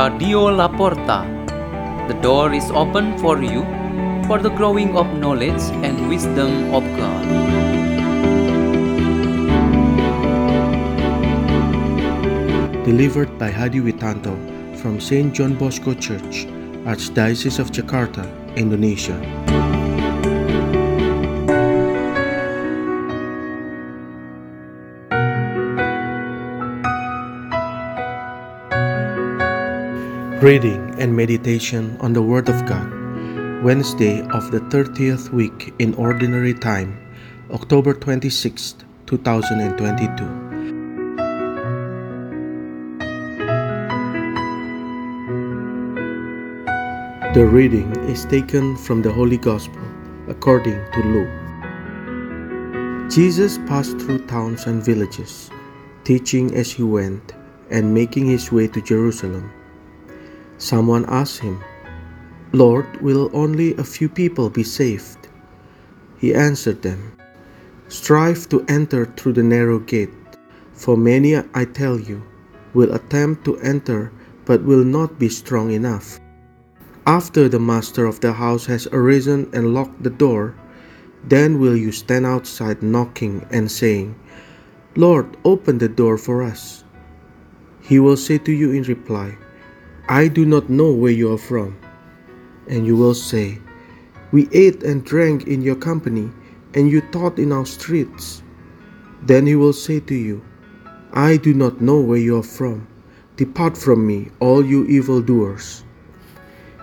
Radio La Porta. The door is open for you for the growing of knowledge and wisdom of God. Delivered by Hadi Witanto from St. John Bosco Church, Archdiocese of Jakarta, Indonesia. Reading and meditation on the Word of God. Wednesday of the 30th week in Ordinary Time, October 26, 2022. The reading is taken from the Holy Gospel according to Luke. Jesus passed through towns and villages, teaching as he went and making his way to Jerusalem. Someone asked him, Lord, will only a few people be saved? He answered them, Strive to enter through the narrow gate, for many, I tell you, will attempt to enter but will not be strong enough. After the master of the house has arisen and locked the door, then will you stand outside knocking and saying, Lord, open the door for us. He will say to you in reply, I do not know where you are from. And you will say, We ate and drank in your company, and you taught in our streets. Then he will say to you, I do not know where you are from. Depart from me, all you evildoers.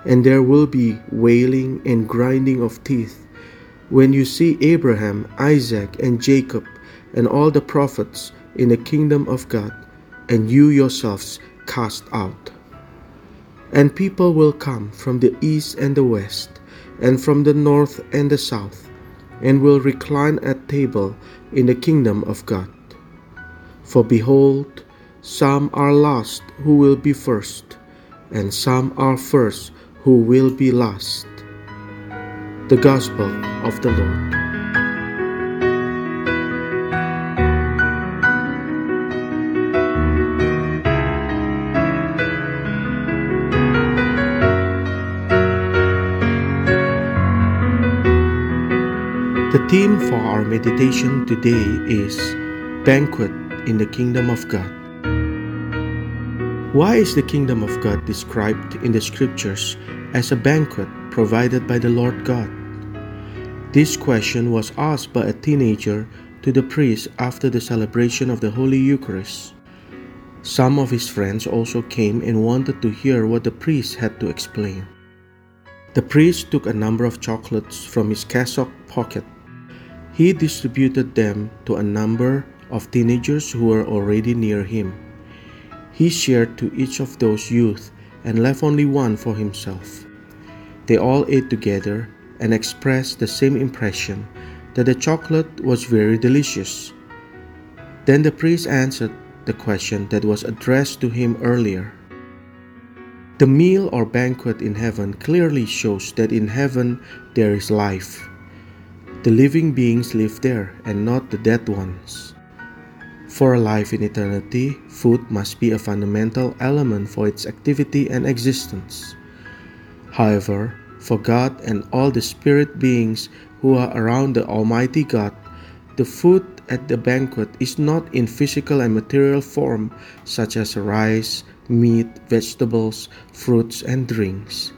And there will be wailing and grinding of teeth when you see Abraham, Isaac, and Jacob, and all the prophets in the kingdom of God, and you yourselves cast out. And people will come from the east and the west, and from the north and the south, and will recline at table in the kingdom of God. For behold, some are last who will be first, and some are first who will be last. The Gospel of the Lord. The theme for our meditation today is Banquet in the Kingdom of God. Why is the Kingdom of God described in the Scriptures as a banquet provided by the Lord God? This question was asked by a teenager to the priest after the celebration of the Holy Eucharist. Some of his friends also came and wanted to hear what the priest had to explain. The priest took a number of chocolates from his cassock pocket he distributed them to a number of teenagers who were already near him. He shared to each of those youth and left only one for himself. They all ate together and expressed the same impression that the chocolate was very delicious. Then the priest answered the question that was addressed to him earlier. The meal or banquet in heaven clearly shows that in heaven there is life. The living beings live there and not the dead ones. For life in eternity, food must be a fundamental element for its activity and existence. However, for God and all the spirit beings who are around the Almighty God, the food at the banquet is not in physical and material form, such as rice, meat, vegetables, fruits, and drinks.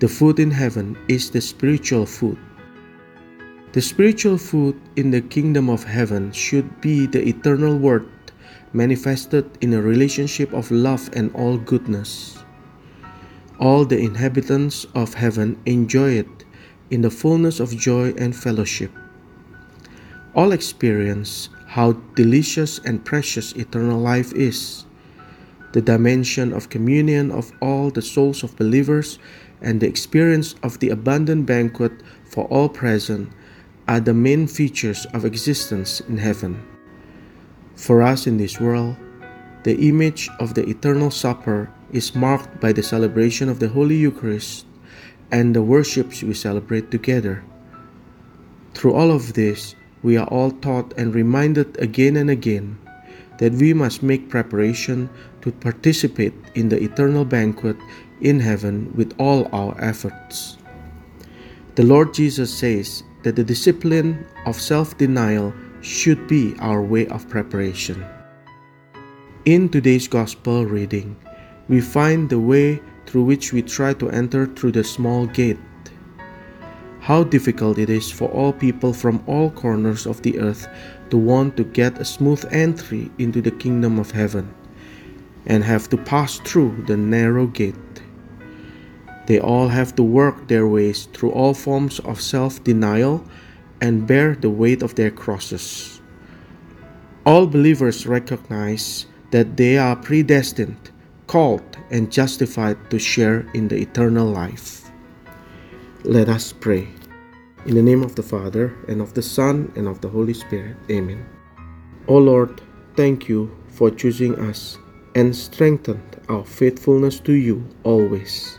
The food in heaven is the spiritual food. The spiritual food in the kingdom of heaven should be the eternal word manifested in a relationship of love and all goodness. All the inhabitants of heaven enjoy it in the fullness of joy and fellowship. All experience how delicious and precious eternal life is, the dimension of communion of all the souls of believers, and the experience of the abundant banquet for all present are the main features of existence in heaven. For us in this world, the image of the eternal supper is marked by the celebration of the Holy Eucharist and the worships we celebrate together. Through all of this, we are all taught and reminded again and again that we must make preparation to participate in the eternal banquet in heaven with all our efforts. The Lord Jesus says that the discipline of self denial should be our way of preparation. In today's Gospel reading, we find the way through which we try to enter through the small gate. How difficult it is for all people from all corners of the earth to want to get a smooth entry into the kingdom of heaven and have to pass through the narrow gate. They all have to work their ways through all forms of self denial and bear the weight of their crosses. All believers recognize that they are predestined, called, and justified to share in the eternal life. Let us pray. In the name of the Father, and of the Son, and of the Holy Spirit. Amen. O Lord, thank you for choosing us and strengthened our faithfulness to you always.